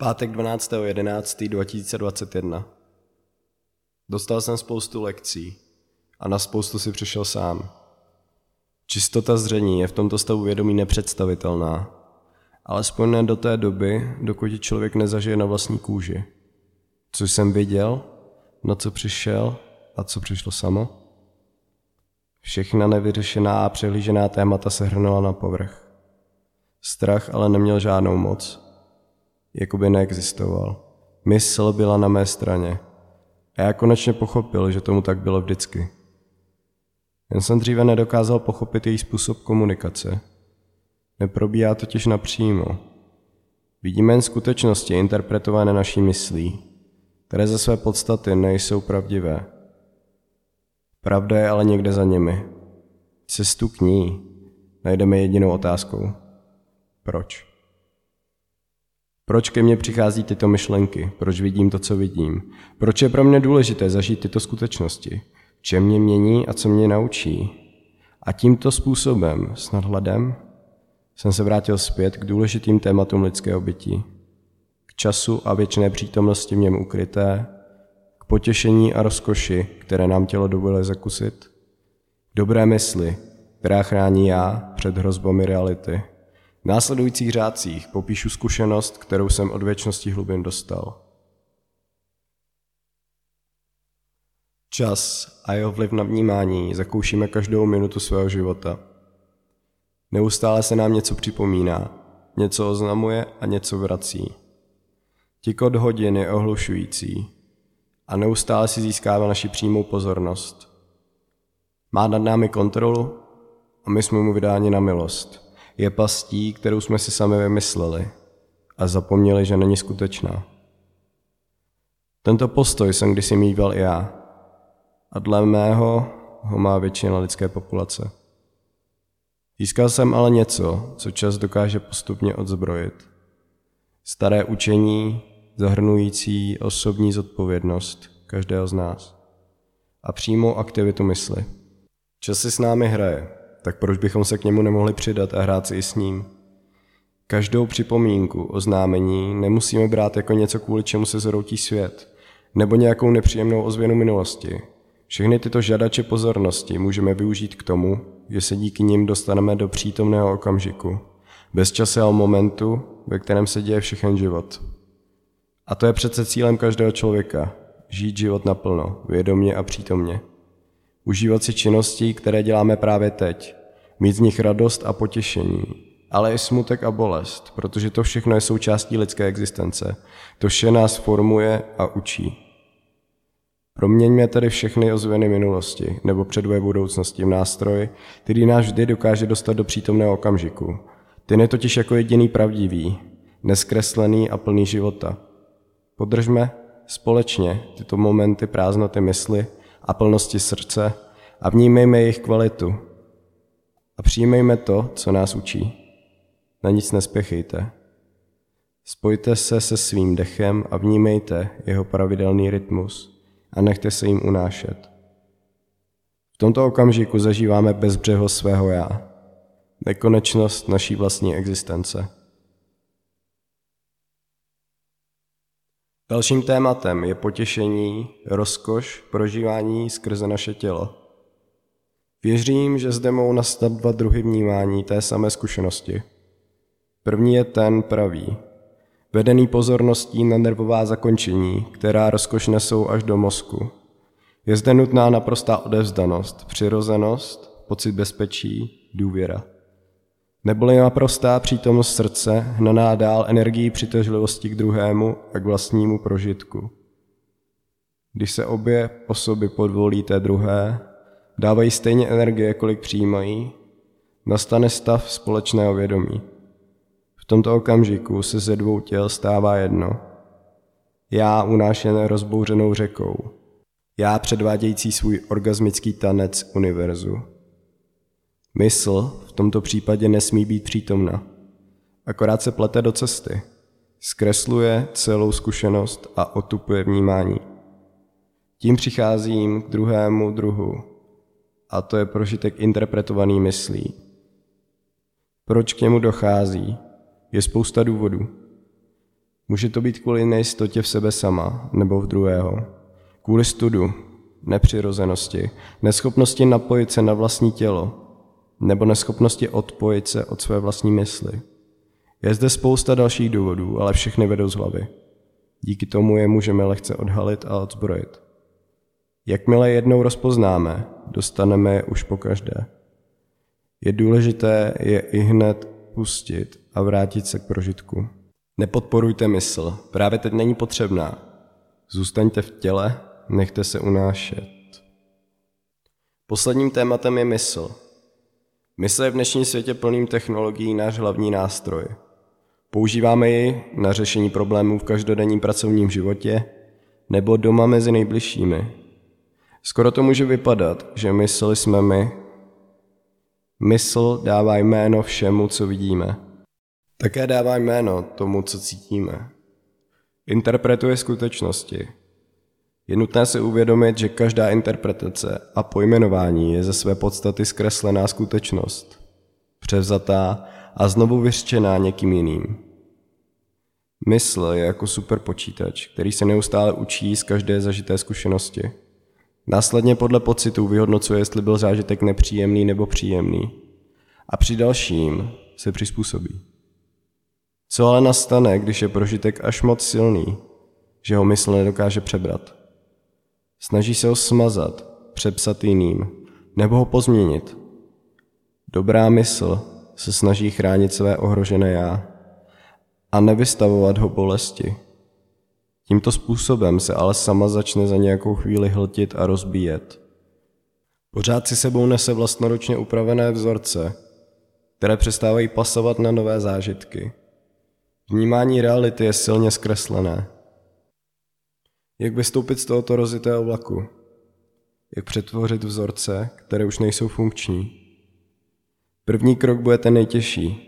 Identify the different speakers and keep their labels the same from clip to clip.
Speaker 1: Pátek 12.11.2021 Dostal jsem spoustu lekcí a na spoustu si přišel sám. Čistota zření je v tomto stavu vědomí nepředstavitelná, alespoň ne do té doby, dokud člověk nezažije na vlastní kůži. Co jsem viděl, na co přišel a co přišlo samo? Všechna nevyřešená a přehlížená témata se hrnula na povrch. Strach ale neměl žádnou moc – jakoby neexistoval. Mysl byla na mé straně. A já konečně pochopil, že tomu tak bylo vždycky. Jen jsem dříve nedokázal pochopit její způsob komunikace. Neprobíhá totiž napřímo. Vidíme jen skutečnosti interpretované naší myslí, které ze své podstaty nejsou pravdivé. Pravda je ale někde za nimi. Cestu k ní najdeme jedinou otázkou. Proč? Proč ke mně přichází tyto myšlenky? Proč vidím to, co vidím? Proč je pro mě důležité zažít tyto skutečnosti? Čem mě mění a co mě naučí? A tímto způsobem, s nadhledem, jsem se vrátil zpět k důležitým tématům lidského bytí. K času a věčné přítomnosti v něm ukryté, k potěšení a rozkoši, které nám tělo dovoluje zakusit, dobré mysli, která chrání já před hrozbami reality – následujících řádcích popíšu zkušenost, kterou jsem od věčnosti hlubin dostal. Čas a jeho vliv na vnímání zakoušíme každou minutu svého života. Neustále se nám něco připomíná, něco oznamuje a něco vrací. Tikot hodin je ohlušující a neustále si získává naši přímou pozornost. Má nad námi kontrolu a my jsme mu vydáni na milost – je pastí, kterou jsme si sami vymysleli a zapomněli, že není skutečná. Tento postoj jsem kdysi mýval i já a dle mého ho má většina lidské populace. Získal jsem ale něco, co čas dokáže postupně odzbrojit. Staré učení, zahrnující osobní zodpovědnost každého z nás a přímou aktivitu mysli. Čas si s námi hraje, tak proč bychom se k němu nemohli přidat a hrát si i s ním? Každou připomínku, oznámení nemusíme brát jako něco, kvůli čemu se zroutí svět, nebo nějakou nepříjemnou ozvěnu minulosti. Všechny tyto žadače pozornosti můžeme využít k tomu, že se díky nim dostaneme do přítomného okamžiku, bez časého momentu, ve kterém se děje všechen život. A to je přece cílem každého člověka, žít život naplno, vědomně a přítomně. Užívat si činností, které děláme právě teď, mít z nich radost a potěšení, ale i smutek a bolest, protože to všechno je součástí lidské existence. To vše nás formuje a učí. Proměňme tedy všechny ozvěny minulosti nebo předvoje budoucnosti v nástroj, který nás vždy dokáže dostat do přítomného okamžiku. Ten je totiž jako jediný pravdivý, neskreslený a plný života. Podržme společně tyto momenty prázdnoty mysli a plnosti srdce a vnímejme jejich kvalitu, a přijmejme to, co nás učí. Na nic nespěchejte. Spojte se se svým dechem a vnímejte jeho pravidelný rytmus a nechte se jim unášet. V tomto okamžiku zažíváme bezbřeho svého já, nekonečnost naší vlastní existence. Dalším tématem je potěšení, rozkoš, prožívání skrze naše tělo. Věřím, že zde mohou nastat dva druhy vnímání té samé zkušenosti. První je ten pravý, vedený pozorností na nervová zakončení, která rozkoš nesou až do mozku. Je zde nutná naprostá odevzdanost, přirozenost, pocit bezpečí, důvěra. Neboli naprostá přítomnost srdce, hnaná dál energií přitažlivosti k druhému a k vlastnímu prožitku. Když se obě osoby podvolí té druhé, dávají stejně energie, kolik přijímají, nastane stav společného vědomí. V tomto okamžiku se ze dvou těl stává jedno. Já unášen rozbouřenou řekou. Já předvádějící svůj orgasmický tanec univerzu. Mysl tomto případě nesmí být přítomna. Akorát se plete do cesty. Zkresluje celou zkušenost a otupuje vnímání. Tím přicházím k druhému druhu, a to je prožitek interpretovaný myslí. Proč k němu dochází? Je spousta důvodů. Může to být kvůli nejistotě v sebe sama nebo v druhého, kvůli studu, nepřirozenosti, neschopnosti napojit se na vlastní tělo nebo neschopnosti odpojit se od své vlastní mysli. Je zde spousta dalších důvodů, ale všechny vedou z hlavy. Díky tomu je můžeme lehce odhalit a odzbrojit. Jakmile jednou rozpoznáme, dostaneme je už po každé. Je důležité je i hned pustit a vrátit se k prožitku. Nepodporujte mysl, právě teď není potřebná. Zůstaňte v těle, nechte se unášet. Posledním tématem je mysl. Mysl je v dnešním světě plným technologií náš hlavní nástroj. Používáme ji na řešení problémů v každodenním pracovním životě nebo doma mezi nejbližšími. Skoro to může vypadat, že mysl jsme my. Mysl dává jméno všemu, co vidíme. Také dává jméno tomu, co cítíme. Interpretuje skutečnosti. Je nutné si uvědomit, že každá interpretace a pojmenování je ze své podstaty zkreslená skutečnost, převzatá a znovu vyřčená někým jiným. Mysl je jako superpočítač, který se neustále učí z každé zažité zkušenosti. Následně podle pocitu vyhodnocuje, jestli byl zážitek nepříjemný nebo příjemný. A při dalším se přizpůsobí. Co ale nastane, když je prožitek až moc silný, že ho mysl nedokáže přebrat? Snaží se ho smazat, přepsat jiným, nebo ho pozměnit. Dobrá mysl se snaží chránit své ohrožené já a nevystavovat ho bolesti. Tímto způsobem se ale sama začne za nějakou chvíli hltit a rozbíjet. Pořád si sebou nese vlastnoručně upravené vzorce, které přestávají pasovat na nové zážitky. Vnímání reality je silně zkreslené. Jak vystoupit z tohoto rozitého vlaku? Jak přetvořit vzorce, které už nejsou funkční? První krok bude ten nejtěžší.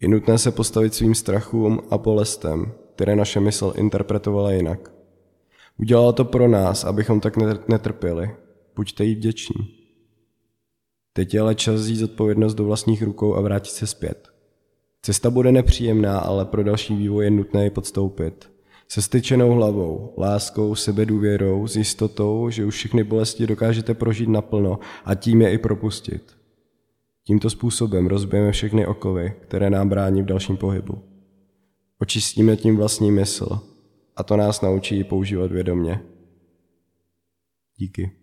Speaker 1: Je nutné se postavit svým strachům a bolestem, které naše mysl interpretovala jinak. Udělala to pro nás, abychom tak netrpěli. Buďte jí vděční. Teď je ale čas vzít odpovědnost do vlastních rukou a vrátit se zpět. Cesta bude nepříjemná, ale pro další vývoj je nutné ji podstoupit. Se styčenou hlavou, láskou, sebedůvěrou, s jistotou, že už všechny bolesti dokážete prožít naplno a tím je i propustit. Tímto způsobem rozbijeme všechny okovy, které nám brání v dalším pohybu. Očistíme tím vlastní mysl a to nás naučí používat vědomně. Díky.